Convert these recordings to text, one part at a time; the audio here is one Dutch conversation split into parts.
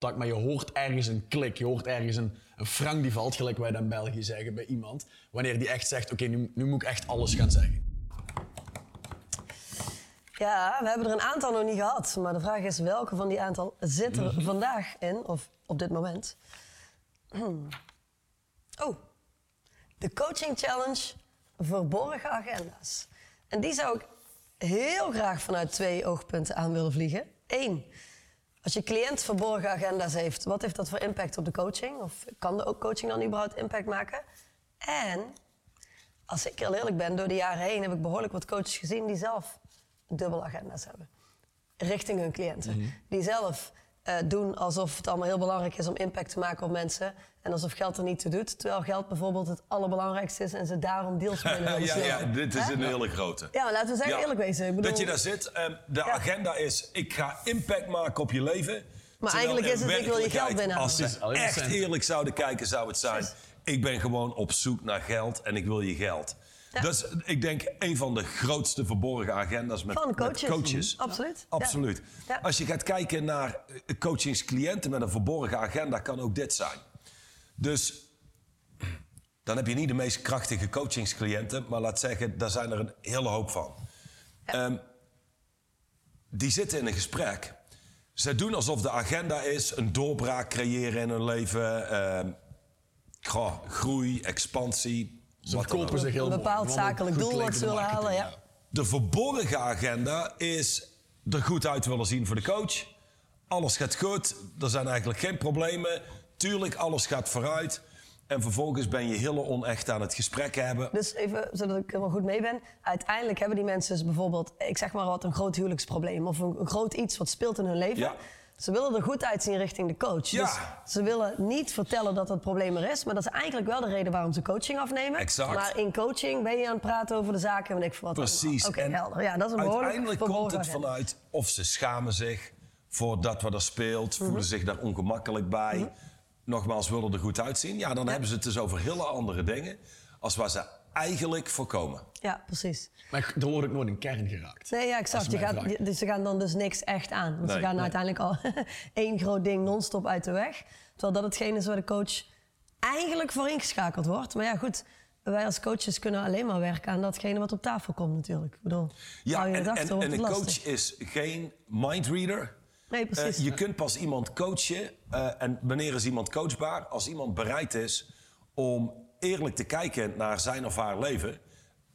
maar je hoort ergens een klik. Je hoort ergens een, een frank die valt, gelijk wij dat in België zeggen bij iemand. Wanneer die echt zegt, oké, nu, nu moet ik echt alles gaan zeggen. Ja, we hebben er een aantal nog niet gehad. Maar de vraag is welke van die aantal zit er vandaag in, of op dit moment? Oh, de Coaching Challenge Verborgen Agenda's. En die zou ik heel graag vanuit twee oogpunten aan willen vliegen. Eén, als je cliënt verborgen agenda's heeft, wat heeft dat voor impact op de coaching? Of kan de ook coaching dan überhaupt impact maken? En als ik heel eerlijk ben, door de jaren heen heb ik behoorlijk wat coaches gezien die zelf dubbele agenda's hebben. Richting hun cliënten. Die zelf eh, doen alsof het allemaal heel belangrijk is om impact te maken op mensen. En alsof geld er niet toe doet. Terwijl geld bijvoorbeeld het allerbelangrijkste is en ze daarom deals binnen willen ja, ja, dit is een hele grote. Ja, maar laten we zeggen Ja. eerlijk wezen. Ik bedoel, Dat je daar zit. ehm, de agenda is, ik ga impact maken op je leven. Terwijl eigenlijk is het, ik wil je geld binnenhalen. Als ze maar echt eerlijk zouden kijken, zou het zijn... Ik ben gewoon op zoek naar geld en ik wil je geld. Ja. Dat is, ik denk, een van de grootste verborgen agenda's met, Van met coaches. coaches. Absoluut. Absoluut. Ja. Als je gaat kijken naar eh, coachingscliënten met een verborgen agenda, kan ook dit zijn. Dus dan heb je niet de meest krachtige coachingscliënten, maar laat zeggen, daar zijn er een hele hoop van. Ehm, die zitten in een gesprek. Ze doen alsof de agenda is een doorbraak creëren in hun leven, ehm, goh, groei, expansie. Ze wat verkopen zich heel Een bepaald zakelijk doel wat ze willen halen, ja. De verborgen agenda is er goed uit willen zien voor de coach. Alles gaat goed, er zijn eigenlijk geen problemen. Tuurlijk, alles gaat vooruit. En vervolgens ben je heel onecht aan het gesprek hebben. Dus even, zodat ik er wel goed mee ben. Uiteindelijk hebben die mensen dus bijvoorbeeld, ik zeg maar wat, een groot huwelijksprobleem. Of een, een groot iets wat speelt in hun leven. Ja. Ze willen er goed uitzien richting de coach. Ja. Dus ze willen niet vertellen dat het probleem er is. Maar dat is eigenlijk wel de reden waarom ze coaching afnemen. Exact. Maar in coaching ben je aan het praten over de zaken en ik voor wat Precies. Oké, helder. Ja, dat is een Uiteindelijk komt het vanuit of ze schamen zich voor dat wat er speelt, Mhm. voelen zich daar ongemakkelijk bij. Nogmaals, willen er goed uitzien. Ja, dan hebben ze het dus over hele andere dingen als waar ze eigenlijk voorkomen. Ja, precies. Maar er wordt ook nooit een kern geraakt. Nee, ja, exact. je gaat, je- dus ze gaan dan dus niks echt aan. Want ze gaan nee. uiteindelijk al één groot ding non-stop uit de weg. Terwijl dat hetgeen is waar de coach eigenlijk voor ingeschakeld wordt. Maar ja, goed. Wij als coaches kunnen alleen maar werken aan datgene wat op tafel komt natuurlijk. Ik bedoel, Ja, je en, een lastig. coach is geen mindreader. Nee, precies. Eh, je kunt pas iemand coachen. eh, en wanneer is iemand coachbaar? Als iemand bereid is om eerlijk te kijken naar zijn of haar leven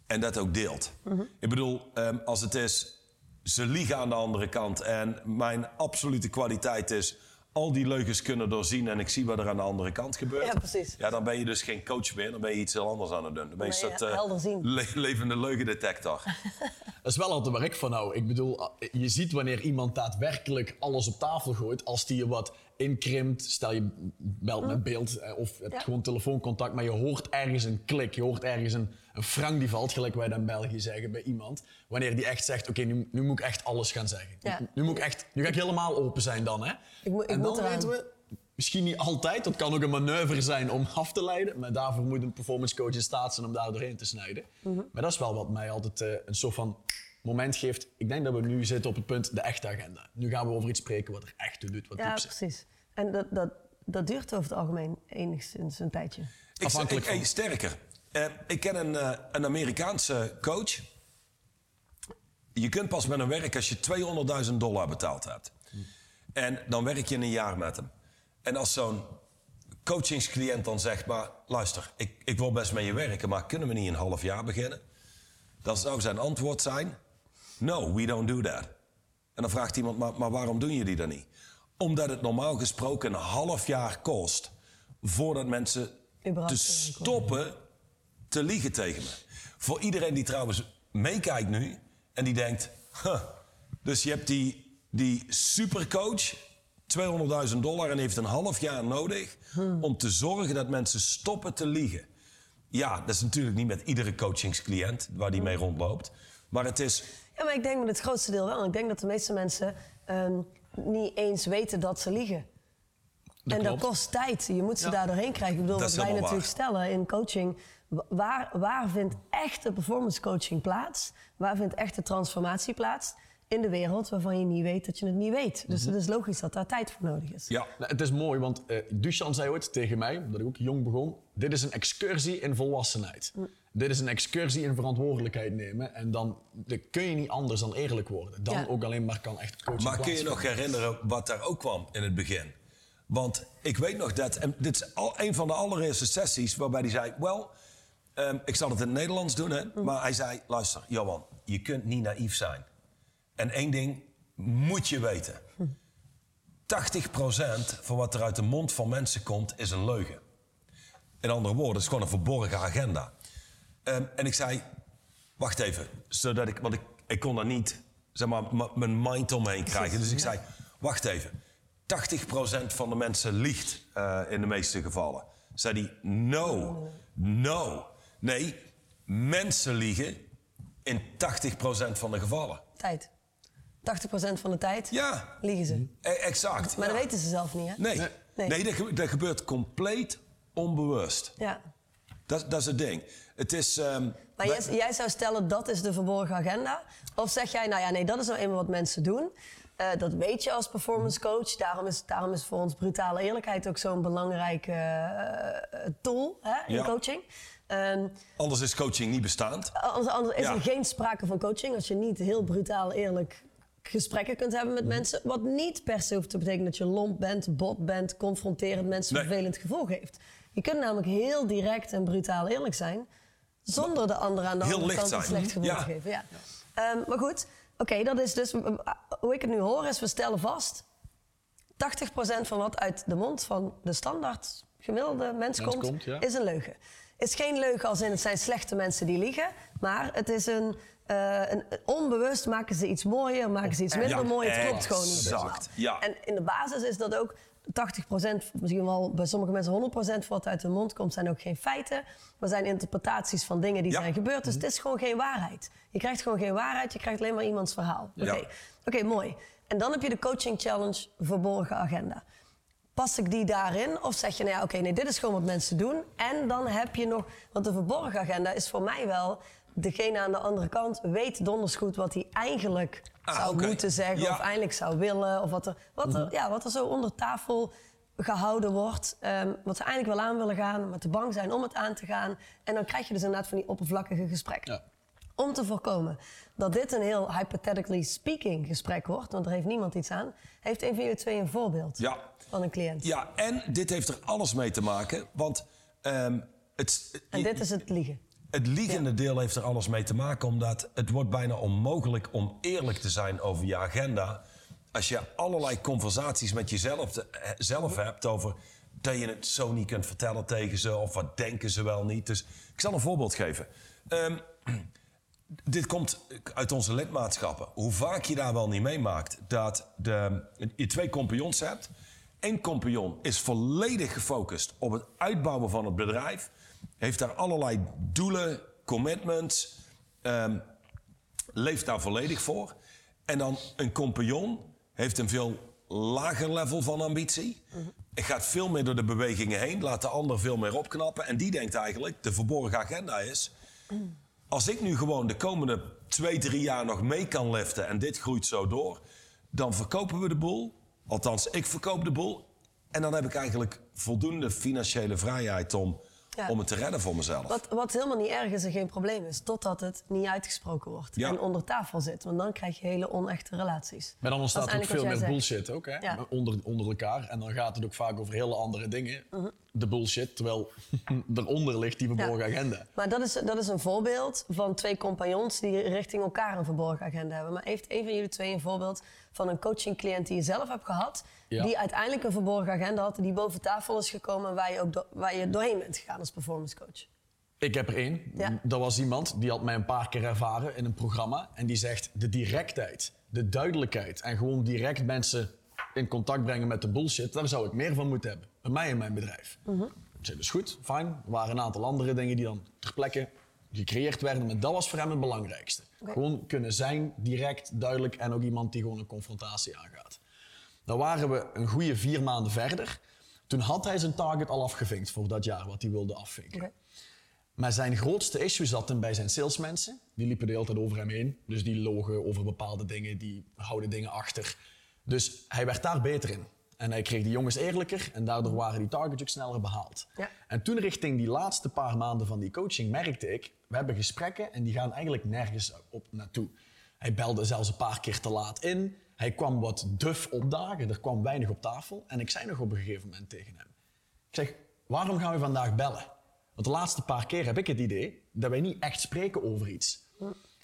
en dat ook deelt. Mhm. Ik bedoel, ehm, als het is, ze liegen aan de andere kant en mijn absolute kwaliteit is al die leugens kunnen doorzien en ik zie wat er aan de andere kant gebeurt. Ja, precies. Ja, dan ben je dus geen coach meer, dan ben je iets heel anders aan het doen. Dan ben je een soort eh, le- levende leugendetector. Dat is wel altijd waar ik van hou. Ik bedoel, je ziet wanneer iemand daadwerkelijk alles op tafel gooit. Als die je wat inkrimpt, stel je belt met beeld eh, of hebt Ja. gewoon telefooncontact. Maar je hoort ergens een klik, je hoort ergens een, een frank die valt, gelijk wij dat in België zeggen bij iemand. Wanneer die echt zegt, oké, nu, nu moet ik echt alles gaan zeggen. Ja. Nu, nu moet ik echt, nu ga ik helemaal open zijn dan. Hè? Ik moet- ik en dan weten we, misschien niet altijd, dat kan ook een manoeuvre zijn om af te leiden. Maar daarvoor moet een performance coach in staat zijn om daar doorheen te snijden. Mhm. Maar dat is wel wat mij altijd eh, een soort van moment geeft. Ik denk dat we nu zitten op het punt de echte agenda. Nu gaan we over iets spreken wat er echt toe doet, wat ja, precies. En dat, dat, dat duurt over het algemeen enigszins een tijdje. Ik, Afhankelijk ik, ik- van. sterker. Eh, ik ken een, eh, een Amerikaanse coach. Je kunt pas met hem werken als je 200.000 dollar betaald hebt. En dan werk je een jaar met hem. En als zo'n coachingscliënt dan zegt... maar luister, ik, ik wil best met je werken... maar kunnen we niet een half jaar beginnen? Dan zou zijn antwoord zijn... no, we don't do that. En dan vraagt iemand, maar, maar waarom doen jullie dat niet? Omdat het normaal gesproken een half jaar kost... voordat mensen te stoppen te liegen tegen me. Voor iedereen die trouwens meekijkt nu en die denkt... Huh, dus je hebt die, die supercoach, 200.000 dollar... en heeft een half jaar nodig om te zorgen dat mensen stoppen te liegen. Ja, dat is natuurlijk niet met iedere coachingscliënt waar die mee rondloopt. Maar het is... Ja, maar ik denk met het grootste deel wel. Ik denk dat de meeste mensen ehm, niet eens weten dat ze liegen. en klopt. dat kost tijd. Je moet ze Ja. daar doorheen krijgen. Ik bedoel, Dat wat wij natuurlijk stellen in coaching. wa- Waar, waar vindt echte performance coaching plaats? Waar vindt echte transformatie plaats? In de wereld waarvan je niet weet dat je het niet weet. Dus Mhm. het is logisch dat daar tijd voor nodig is. Ja. Nou, het is mooi, want eh Duchan zei ooit tegen mij, dat ik ook jong begon, dit is een excursie in volwassenheid. Dit is een excursie in verantwoordelijkheid nemen. En dan, dan kun je niet anders dan eerlijk worden. Dan Ja. ook alleen maar kan echt coaching Maar kun je nog herinneren wat daar ook kwam in het begin? Want ik weet nog dat, en dit is al een van de allereerste sessies waarbij hij zei: Wel, ehm, ik zal het in het Nederlands doen, hè? maar hij zei: Luister, Johan, je kunt niet naïef zijn. En één ding moet je weten: 80% van wat er uit de mond van mensen komt, is een leugen. In andere woorden, het is gewoon een verborgen agenda. Ehm, en ik zei, wacht even, zodat ik, want ik, ik kon daar niet, zeg maar, mijn mind omheen krijgen. Dus ik zei, wacht even, 80% van de mensen liegt eh, in de meeste gevallen. Zei hij, no, no. Nee, mensen liegen in 80% van de gevallen. Tijd. 80% van de tijd Ja, liegen ze. e- exact. Maar ja. dat weten ze zelf niet, hè? Nee, Nee. nee. Nee. dat, ge- dat gebeurt compleet onbewust. Ja. Dat, dat is het ding. Het is... ehm, Maar wij- jij, jij zou stellen dat is de verborgen agenda? Of zeg jij, nou ja, nee, dat is nou eenmaal wat mensen doen. Eh, dat weet je als performance coach. Daarom is, daarom is voor ons brutale eerlijkheid ook zo'n belangrijke eh, tool hè, in Ja. coaching. Ehm, Anders is coaching niet bestaand. anders, anders is Ja. er geen sprake van coaching als je niet heel brutaal eerlijk gesprekken kunt hebben Mhm. met mensen. Wat niet per se hoeft te betekenen dat je lomp bent, bot bent, confronterend mensen Nee. een vervelend gevoel geeft. Je kunt namelijk heel direct en brutaal eerlijk zijn, zonder de ander aan de Heel andere kant een slecht gevoel Ja. te geven. Ja. Ehm, maar goed, oké, dat is dus, hoe ik het nu hoor, is we stellen vast, 80% van wat uit de mond van de standaard gemiddelde mens, Mens komt, komt, ja. is een leugen. Het is geen leugen als in het zijn slechte mensen die liegen, maar het is een, eh, een onbewust maken ze iets mooier, maken ze iets minder Ja, mooi. Het klopt gewoon niet. exact, ja. En in de basis is dat ook 80%, misschien wel bij sommige mensen 100% van wat uit hun mond komt, zijn ook geen feiten, maar zijn interpretaties van dingen die Ja. zijn gebeurd. Dus het is gewoon geen waarheid. Je krijgt gewoon geen waarheid, je krijgt alleen maar iemands verhaal. Oké. Oké, mooi. En dan heb je de coaching challenge verborgen agenda. Pas ik die daarin? Of zeg je, nou ja, oké, nee, dit is gewoon wat mensen doen. En dan heb je nog, want de verborgen agenda is voor mij wel, degene aan de andere kant weet donders goed wat hij eigenlijk Ah, zou moeten zeggen. Ja. Of eigenlijk zou willen. Of wat er, wat er, ja, wat er zo onder tafel gehouden wordt. ehm, wat ze eigenlijk wel aan willen gaan, maar te bang zijn om het aan te gaan. En dan krijg je dus inderdaad van die oppervlakkige gesprekken. Ja. Om te voorkomen dat dit een heel hypothetically speaking gesprek wordt, want er heeft niemand iets aan, heeft een van jullie twee een voorbeeld Ja. van een cliënt. Ja, en dit heeft er alles mee te maken. Want ehm, het, En dit is het liegen. Het liegende deel heeft er alles mee te maken. Omdat het wordt bijna onmogelijk om eerlijk te zijn over je agenda. Als je allerlei conversaties met jezelf te- eh, zelf hebt over dat je het zo niet kunt vertellen tegen ze. Of wat denken ze wel niet. Dus ik zal een voorbeeld geven. Ehm, dit komt uit onze lidmaatschappen. Hoe vaak je daar wel niet meemaakt dat de, je twee compagnons hebt. Eén compagnon is volledig gefocust op het uitbouwen van het bedrijf. Heeft daar allerlei doelen, commitments. ehm, leeft daar volledig voor. En dan een compagnon heeft een veel lager level van ambitie. Gaat veel meer door de bewegingen heen. Laat de ander veel meer opknappen. En die denkt eigenlijk, de verborgen agenda is... Als ik nu gewoon de komende twee, drie jaar nog mee kan liften en dit groeit zo door, dan verkopen we de boel. Althans, ik verkoop de boel. En dan heb ik eigenlijk voldoende financiële vrijheid om, Ja. om het te redden voor mezelf. Wat, wat helemaal niet erg is en geen probleem is, totdat het niet uitgesproken wordt Ja. en onder tafel zit. Want dan krijg je hele onechte relaties. Maar dan ontstaat ook veel meer bullshit ook, hè? Ja. Onder, onder elkaar. En dan gaat het ook vaak over hele andere dingen. Mhm. De bullshit, terwijl eronder ligt die verborgen Ja. agenda. Maar dat is, dat is een voorbeeld van twee compagnons die richting elkaar een verborgen agenda hebben. Maar heeft een van jullie twee een voorbeeld van een coachingcliënt die je zelf hebt gehad, Ja. die uiteindelijk een verborgen agenda had, die boven tafel is gekomen waar je, ook do- waar je doorheen bent gegaan als performance coach? Ik heb er één. Ja. Dat was iemand die had mij een paar keer ervaren in een programma. En die zegt de directheid, de duidelijkheid en gewoon direct mensen in contact brengen met de bullshit. Daar zou ik meer van moeten hebben. Bij mij in mijn bedrijf. Ik zei, dus goed, fijn. Er waren een aantal andere dingen die dan ter plekke gecreëerd werden. Maar dat was voor hem het belangrijkste. Gewoon kunnen zijn, direct, duidelijk. En ook iemand die gewoon een confrontatie aangaat. Dan waren we een goede vier maanden verder. Toen had hij zijn target al afgevinkt voor dat jaar wat hij wilde afvinken. Maar zijn grootste issue zat hem bij zijn salesmensen. Die liepen de hele tijd over hem heen. Dus die logen over bepaalde dingen, die houden dingen achter. Dus hij werd daar beter in. En hij kreeg die jongens eerlijker en daardoor waren die targets ook sneller behaald. Ja. En toen richting die laatste paar maanden van die coaching merkte ik, we hebben gesprekken en die gaan eigenlijk nergens op naartoe. Hij belde zelfs een paar keer te laat in. Hij kwam wat duf opdagen, er kwam weinig op tafel. En ik zei nog op een gegeven moment tegen hem. Ik zeg, waarom gaan we vandaag bellen? Want de laatste paar keer heb ik het idee dat wij niet echt spreken over iets.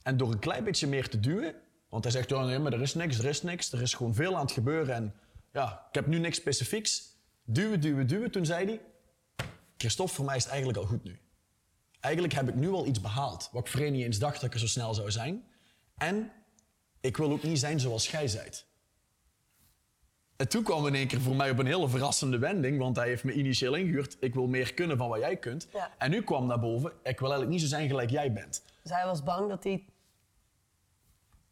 En door een klein beetje meer te duwen, want hij zegt, ja, nee, maar er is niks, er is niks, er is gewoon veel aan het gebeuren en ja, ik heb nu niks specifieks. Duwen, duwen, duwen. Toen zei hij, Christophe, voor mij is het eigenlijk al goed nu. Eigenlijk heb ik nu al iets behaald, wat ik voorheen niet eens dacht dat ik er zo snel zou zijn. En ik wil ook niet zijn zoals jij zijt. En toen kwam in één keer voor mij op een hele verrassende wending, want hij heeft me initieel ingehuurd. Ik wil meer kunnen van wat jij kunt. Ja. En nu kwam naar boven, ik wil eigenlijk niet zo zijn gelijk jij bent. Dus hij was bang dat hij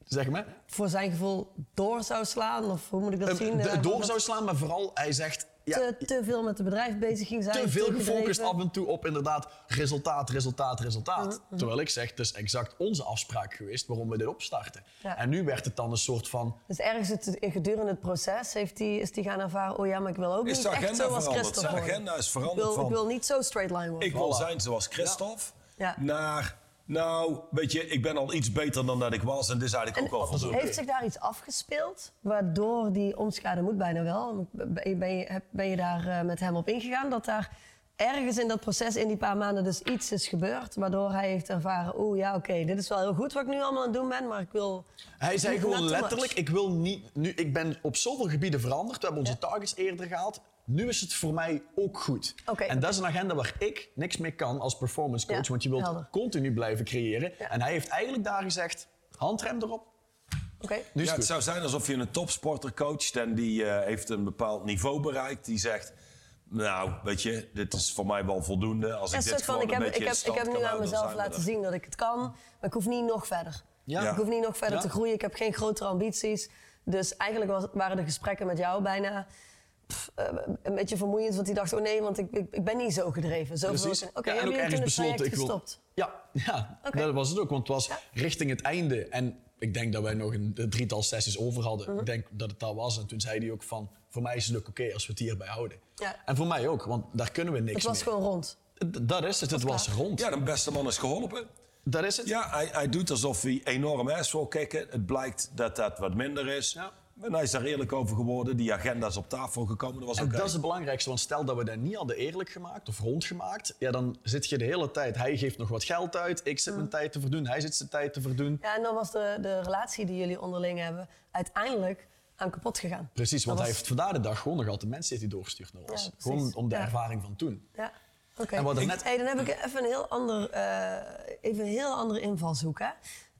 Zeg maar. voor zijn gevoel door zou slaan? Of hoe moet ik dat Eh, zien? de- Eh, door zou slaan, maar vooral hij zegt. Ja, te, te veel met het bedrijf bezig ging zijn. te veel gefocust af en toe op inderdaad resultaat, resultaat, resultaat. Mhm, Terwijl ik zeg, het is exact onze afspraak geweest waarom we dit opstarten. Ja. En nu werd het dan een soort van... Dus ergens het, gedurende het proces heeft hij, is hij gaan ervaren... oh ja, maar ik wil ook Is niet echt agenda zoals veranderd? Christophe Zijn worden. agenda is Ik veranderd wil, van- ik wil niet zo straight line worden. Ik wil zijn zoals Christophe. Ja. Naar, nou, weet je, ik ben al iets beter dan dat ik was. En dit is eigenlijk ook wel voldoende. Heeft zich daar iets afgespeeld, waardoor die omschade moet bijna wel? Ben je, ben je, heb- ben je daar eh, met hem op ingegaan? Dat daar ergens in dat proces, in die paar maanden, dus iets is gebeurd... waardoor hij heeft ervaren, oeh ja, oké, dit is wel heel goed wat ik nu allemaal aan het doen ben... maar ik wil... Hij zei gewoon letterlijk, ik wil niet... Nu, ik ben op zoveel gebieden veranderd. We hebben onze targets eerder gehaald. Nu is het voor mij ook goed. Oké, en dat is een agenda waar ik niks mee kan als performance coach. Ja, want je wilt helder. continu blijven creëren. Ja. En hij heeft eigenlijk daar gezegd, handrem erop. Oké, Nu is Ja, het zou zijn alsof je een topsporter coacht en die eh, heeft een bepaald niveau bereikt. Die zegt, nou, weet je, dit is voor mij wel voldoende. Als een ik dit soort van, gewoon ik heb, een beetje ik heb, ik heb nu aan mezelf laten zien dat ik het kan, maar ik hoef niet nog verder. Ja. Ik hoef niet nog verder Ja. te groeien, ik heb geen grotere ambities. Dus eigenlijk was, waren de gesprekken met jou bijna pff, eh, een beetje vermoeiend. Want die dacht, oh nee, want ik, ik, ik ben niet zo gedreven. Zo Precies. Oké, Ja, en hebben ook ergens het besloten, traject ik wil... gestopt? Ja, ja Oké. dat was het ook. Want het was richting het einde. En ik denk dat wij nog een, een drietal sessies over hadden. Mhm. Ik denk dat het dat was. En toen zei hij ook van... Voor mij is het ook oké als we het hierbij houden. Ja. En voor mij ook, want daar kunnen we niks Het was mee. gewoon rond. D- Dat is het, het was rond. Ja, de beste man is geholpen. Dat is het. Ja, hij, hij doet alsof hij enorm ass wil kicken. Het blijkt dat dat wat minder is. Ja. En hij is daar eerlijk over geworden. Die agenda is op tafel gekomen. Dat was En dat is het belangrijkste, want stel dat we dat niet hadden eerlijk gemaakt of rondgemaakt, ja, dan zit je de hele tijd, hij geeft nog wat geld uit, ik zit mijn tijd te verdoen, hij zit zijn tijd te verdoen. Ja, en dan was de, de relatie die jullie onderling hebben uiteindelijk aan kapot gegaan. Precies, want hij heeft vandaag de dag gewoon nog altijd mensen die hij doorgestuurd naar ons. Ja, gewoon om de Ja. ervaring van toen. Ja, oké. En wat er net- Hey, dan heb ik even een heel, ander, eh, even een heel andere invalshoek. Hè?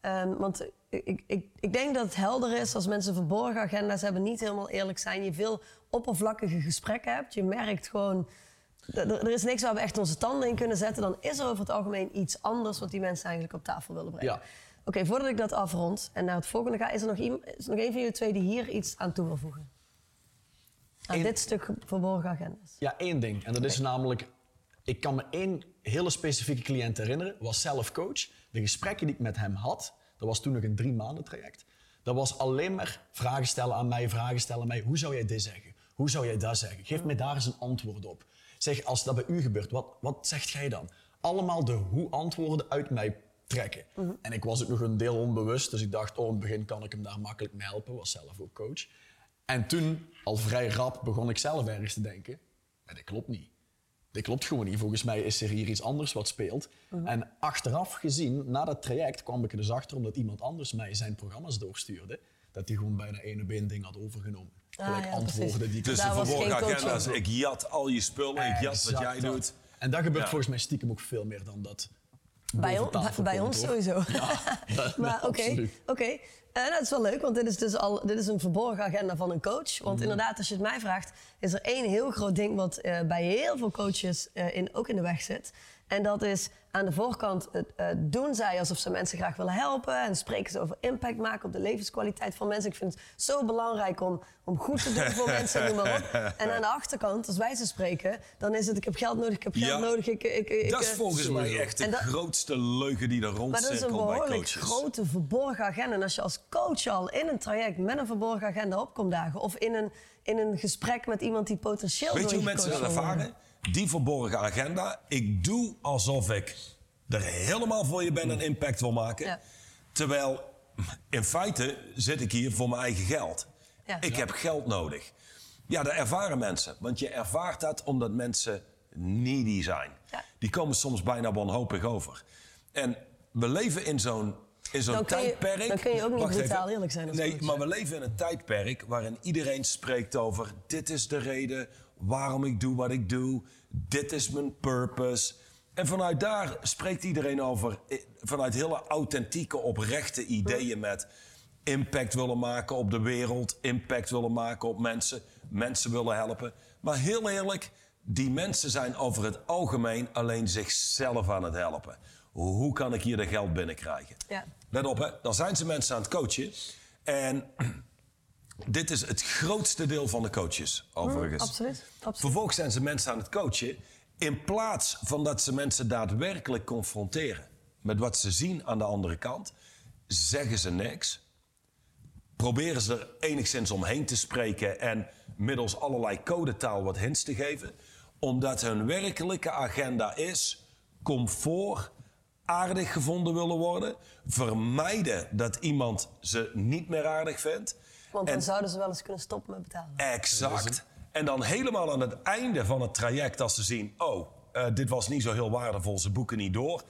Ehm, want ik, ik, ik denk dat het helder is als mensen verborgen agenda's hebben, niet helemaal eerlijk zijn. Je veel oppervlakkige gesprekken hebt. Je merkt gewoon, er, is niks waar we echt onze tanden in kunnen zetten. Dan is er over het algemeen iets anders wat die mensen eigenlijk op tafel willen brengen. Ja. Oké, voordat ik dat afrond en naar het volgende ga, is er nog, iem- is er nog een van jullie twee die hier iets aan toe wil voegen? Aan Eén- dit stuk verborgen agenda's. Ja, één ding. En dat is namelijk, ik kan me één hele specifieke cliënt herinneren, was zelf coach. De gesprekken die ik met hem had, dat was toen nog een drie maanden traject. Dat was alleen maar vragen stellen aan mij, vragen stellen aan mij. Hoe zou jij dit zeggen? Hoe zou jij dat zeggen? Geef mij daar eens een antwoord op. Zeg, als dat bij u gebeurt, wat, wat zegt jij dan? Allemaal de hoe-antwoorden uit mij trekken. En ik was ook nog een deel onbewust, dus ik dacht, oh, in het begin kan ik hem daar makkelijk mee helpen. Was zelf ook coach. En toen, al vrij rap, begon ik zelf ergens te denken, maar dat klopt niet. Dit klopt gewoon niet. Volgens mij is er hier iets anders wat speelt. En achteraf gezien, na dat traject, kwam ik er dus achter omdat iemand anders mij zijn programma's doorstuurde. Dat hij gewoon bijna één op één ding had overgenomen. Ah, Gelijk ja, antwoorden precies. die ik Dus de verborgen agenda's. Ik jat al je spullen. Ik jat wat jij doet. En dat gebeurt Ja. volgens mij stiekem ook veel meer dan dat. Bij, on- ons hoor. sowieso. maar oké, oké. Nou, dat is wel leuk, want dit is dus al dit is een verborgen agenda van een coach. Want Mhm. inderdaad, als je het mij vraagt, is er één heel groot ding wat eh, bij heel veel coaches eh, in, ook in de weg zit. En dat is aan de voorkant eh, eh, doen zij alsof ze mensen graag willen helpen. En spreken ze over impact maken op de levenskwaliteit van mensen. Ik vind het zo belangrijk om, om goed te doen voor mensen, noem maar op. En aan de achterkant, als wij ze spreken, dan is het ik heb geld nodig, ik heb geld Ja. nodig. Ik, ik, ik, Dat is eh, volgens mij echt de dat- grootste leugen die er maar dat is een behoorlijk grote verborgen agenda. En als je als coach al in een traject met een verborgen agenda opkomt dagen... of in een, in een gesprek met iemand die potentieel Weet je hoe mensen dat ervaren? Die verborgen agenda. Ik doe alsof ik er helemaal voor je ben en impact wil maken. Ja. Terwijl in feite zit ik hier voor mijn eigen geld. Ja. Ik heb geld nodig. Ja, dat ervaren mensen. Want je ervaart dat omdat mensen needy zijn. Ja. Die komen soms bijna wanhopig over. En we leven in zo'n in zo'n tijdperk... dan kun je ook niet brutaal even. eerlijk zijn Nee, maar we leven in een tijdperk waarin iedereen spreekt over... dit is de reden waarom ik doe wat ik doe. Dit is mijn purpose. En vanuit daar spreekt iedereen over... eh, vanuit hele authentieke, oprechte ideeën met... impact willen maken op de wereld. Impact willen maken op mensen. Mensen willen helpen. Maar heel eerlijk, die mensen zijn over het algemeen... alleen zichzelf aan het helpen. Hoe kan ik hier de geld binnenkrijgen? Ja. Let op, hè. dan zijn ze mensen aan het coachen. En dit is het grootste deel van de coaches, overigens. Mm, absoluut, absoluut. Vervolgens zijn ze mensen aan het coachen. In plaats van dat ze mensen daadwerkelijk confronteren met wat ze zien aan de andere kant, zeggen ze niks. Proberen ze er enigszins omheen te spreken en middels allerlei codetaal wat hints te geven. Omdat hun werkelijke agenda is comfort, aardig gevonden willen worden, vermijden dat iemand ze niet meer aardig vindt. Want dan En- zouden ze wel eens kunnen stoppen met betalen. Exact. En dan helemaal aan het einde van het traject, als ze zien: oh, eh, dit was niet zo heel waardevol, ze boeken niet door.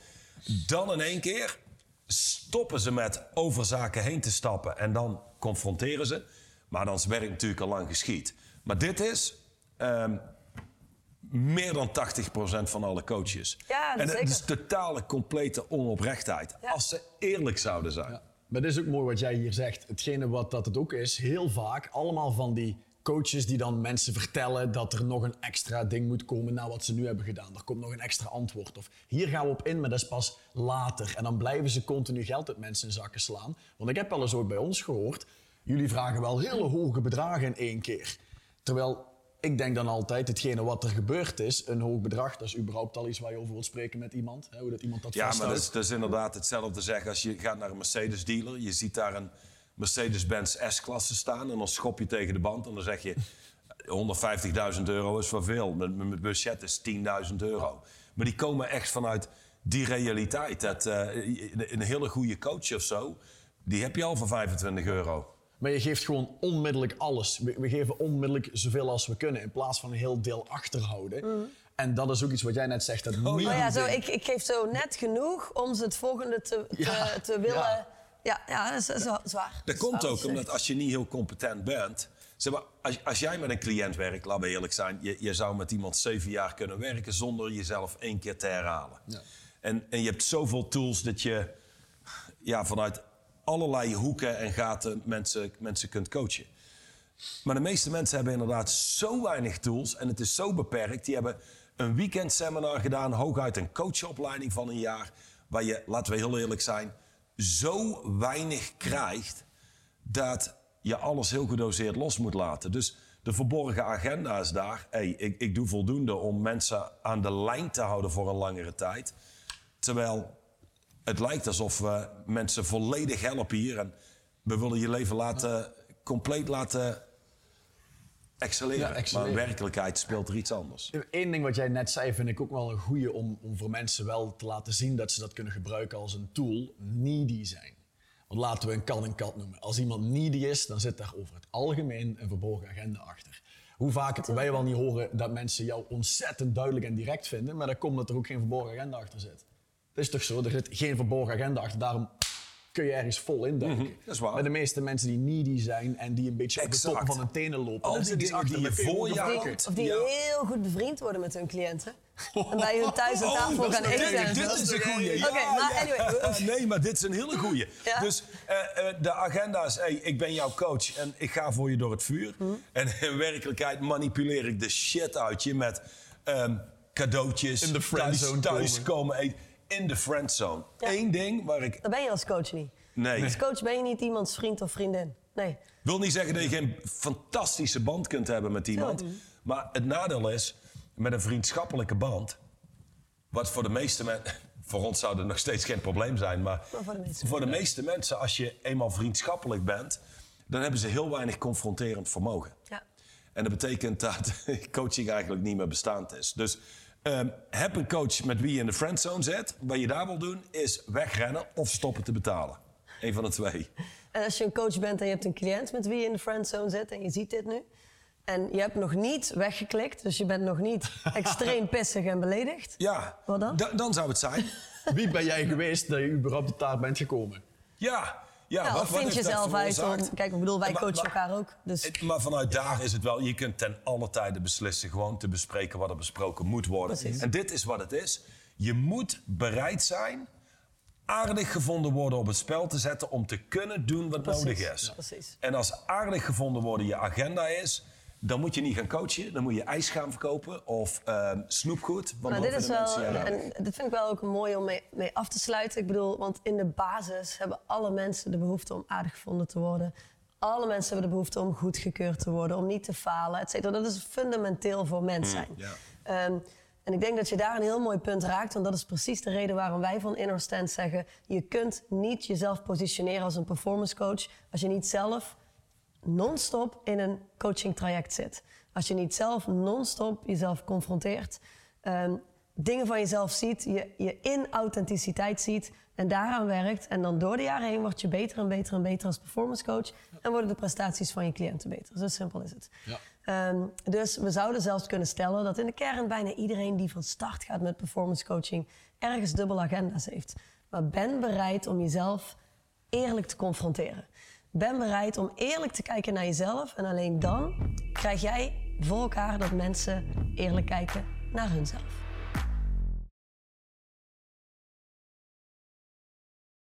Dan in één keer stoppen ze met over zaken heen te stappen en dan confronteren ze. Maar dan is het werk natuurlijk al lang geschied. Maar dit is ehm, meer dan 80% van alle coaches. Ja, dat en het zeker. is totale, complete onoprechtheid. Ja. Als ze eerlijk zouden zijn. Ja. Maar dit is ook mooi wat jij hier zegt. Hetgene wat dat het ook is, heel vaak allemaal van die coaches die dan mensen vertellen dat er nog een extra ding moet komen na wat ze nu hebben gedaan. Er komt nog een extra antwoord. Of hier gaan we op in, maar dat is pas later. En dan blijven ze continu geld uit mensen in zakken slaan. Want ik heb wel eens ook bij ons gehoord, jullie vragen wel hele hoge bedragen in één keer. Terwijl ik denk dan altijd, hetgene wat er gebeurd is, een hoog bedrag, dat is überhaupt al iets waar je over wilt spreken met iemand. Hè, hoe dat iemand dat Ja, maar dat is, dat is inderdaad hetzelfde zeggen als je gaat naar een Mercedes-dealer. Je ziet daar een Mercedes-Benz S-klasse staan en dan schop je tegen de band en dan zeg je... 150.000 euro is voor veel. Mijn, mijn budget is 10.000 euro. Maar die komen echt vanuit die realiteit. Dat, eh, een hele goede coach of zo, die heb je al voor 25 euro. Maar je geeft gewoon onmiddellijk alles. We, we geven onmiddellijk zoveel als we kunnen in plaats van een heel deel achterhouden. En dat is ook iets wat jij net zegt. Dat. Oh niemand ja, zo, ik, ik geef zo net genoeg om ze het volgende te, te, Ja, te willen. ja. Ja, ja, dat is, dat is wel zwaar. Dat komt ook omdat als je niet heel competent bent. Zeg maar, als, als jij met een cliënt werkt, laten we eerlijk zijn, je, je zou met iemand zeven jaar kunnen werken zonder jezelf één keer te herhalen. Ja. En, en je hebt zoveel tools dat je ja, vanuit allerlei hoeken en gaten mensen, mensen kunt coachen. Maar de meeste mensen hebben inderdaad zo weinig tools en het is zo beperkt. Die hebben een weekendseminar gedaan, hooguit een coachopleiding van een jaar. Waar je, laten we heel eerlijk zijn, zo weinig krijgt dat je alles heel gedoseerd los moet laten. Dus de verborgen agenda is daar. Hey, ik, ik doe voldoende om mensen aan de lijn te houden voor een langere tijd. Terwijl het lijkt alsof we mensen volledig helpen hier. En we willen je leven laten, compleet laten excelleren. Ja, excelleren. Maar in werkelijkheid speelt er iets anders. Eén ding wat jij net zei, vind ik ook wel een goede om, om voor mensen wel te laten zien dat ze dat kunnen gebruiken als een tool. Needy zijn. Want laten we een kat en kat noemen. Als iemand needy is, dan zit daar over het algemeen een verborgen agenda achter. Hoe vaak wij wel niet horen dat mensen jou ontzettend duidelijk en direct vinden, maar dat komt omdat er ook geen verborgen agenda achter zit. Het is toch zo, er zit geen verborgen agenda achter, daarom kun je ergens vol induiken. Mhm, dat is waar. Maar de meeste mensen die needy zijn en die een beetje op de top van hun tenen lopen, Al die dingen die je voor je onderzoeken. houdt. Of die Ja. heel goed bevriend worden met hun cliënten. En bij hun thuis aan Oh, tafel gaan eten. en Dit is een goeie. Oké, maar anyway. Nee, maar dit is een hele goeie. Ja. Dus eh, eh, de agenda is, hey, ik ben jouw coach en ik ga voor je door het vuur. Hm. En in werkelijkheid manipuleer ik de shit uit je met ehm, cadeautjes. In de friendzone thuis, thuis komen. komen eten. In de friendzone. Ja. Eén ding waar ik... Dat ben je als coach niet. Nee. Als coach ben je niet iemands vriend of vriendin. Nee. wil niet zeggen dat je geen fantastische band kunt hebben met iemand. Maar het nadeel is, met een vriendschappelijke band... wat voor de meeste mensen... Voor ons zou dat nog steeds geen probleem zijn. Maar, Maar voor de meeste voor de meeste mensen, als je eenmaal vriendschappelijk bent... dan hebben ze heel weinig confronterend vermogen. Ja. En dat betekent dat coaching eigenlijk niet meer bestaand is. Dus ehm, heb een coach met wie je in de friendzone zit. Wat je daar wil doen, is wegrennen of stoppen te betalen. Eén van de twee. En als je een coach bent en je hebt een cliënt met wie je in de friendzone zit en je ziet dit nu. En je hebt nog niet weggeklikt, dus je bent nog niet extreem pissig en beledigd. Ja, Wat dan? Da- dan zou het zijn. Wie ben jij geweest dat je überhaupt op taart bent gekomen? Ja, ja. Ja, wat- vind dat jezelf uit om... Kijk, ik bedoel, wij Maar- coachen maar- elkaar ook. Dus Het- Maar vanuit daar is het wel, je kunt ten alle tijde beslissen gewoon te bespreken wat er besproken moet worden. Precies. En dit is wat het is. Je moet bereid zijn aardig gevonden worden op het spel te zetten om te kunnen doen wat Precies, nodig is. Precies. En als aardig gevonden worden je agenda is, dan moet je niet gaan coachen. Dan moet je ijs gaan verkopen of ehm, snoepgoed. Want dit is wel, en dit vind ik wel ook mooi om mee, mee af te sluiten. Ik bedoel, want in de basis hebben alle mensen de behoefte om aardig gevonden te worden. Alle mensen hebben de behoefte om goedgekeurd te worden, om niet te falen, et cetera. Dat is fundamenteel voor mens zijn. ja. Ehm, en ik denk dat je daar een heel mooi punt raakt, want dat is precies de reden waarom wij van Inner Stand zeggen: je kunt niet jezelf positioneren als een performance coach als je niet zelf non-stop in een coaching traject zit. Als je niet zelf non-stop jezelf confronteert, ehm, dingen van jezelf ziet, je, je in authenticiteit ziet en daaraan werkt. En dan door de jaren heen word je beter en beter en beter als performance coach. En worden de prestaties van je cliënten beter. Zo simpel is het. Ja. Ehm, dus we zouden zelfs kunnen stellen dat in de kern bijna iedereen die van start gaat met performance coaching ergens dubbele agenda's heeft. Maar ben bereid om jezelf eerlijk te confronteren. Ben bereid om eerlijk te kijken naar jezelf. En alleen dan krijg jij voor elkaar dat mensen eerlijk kijken naar hunzelf.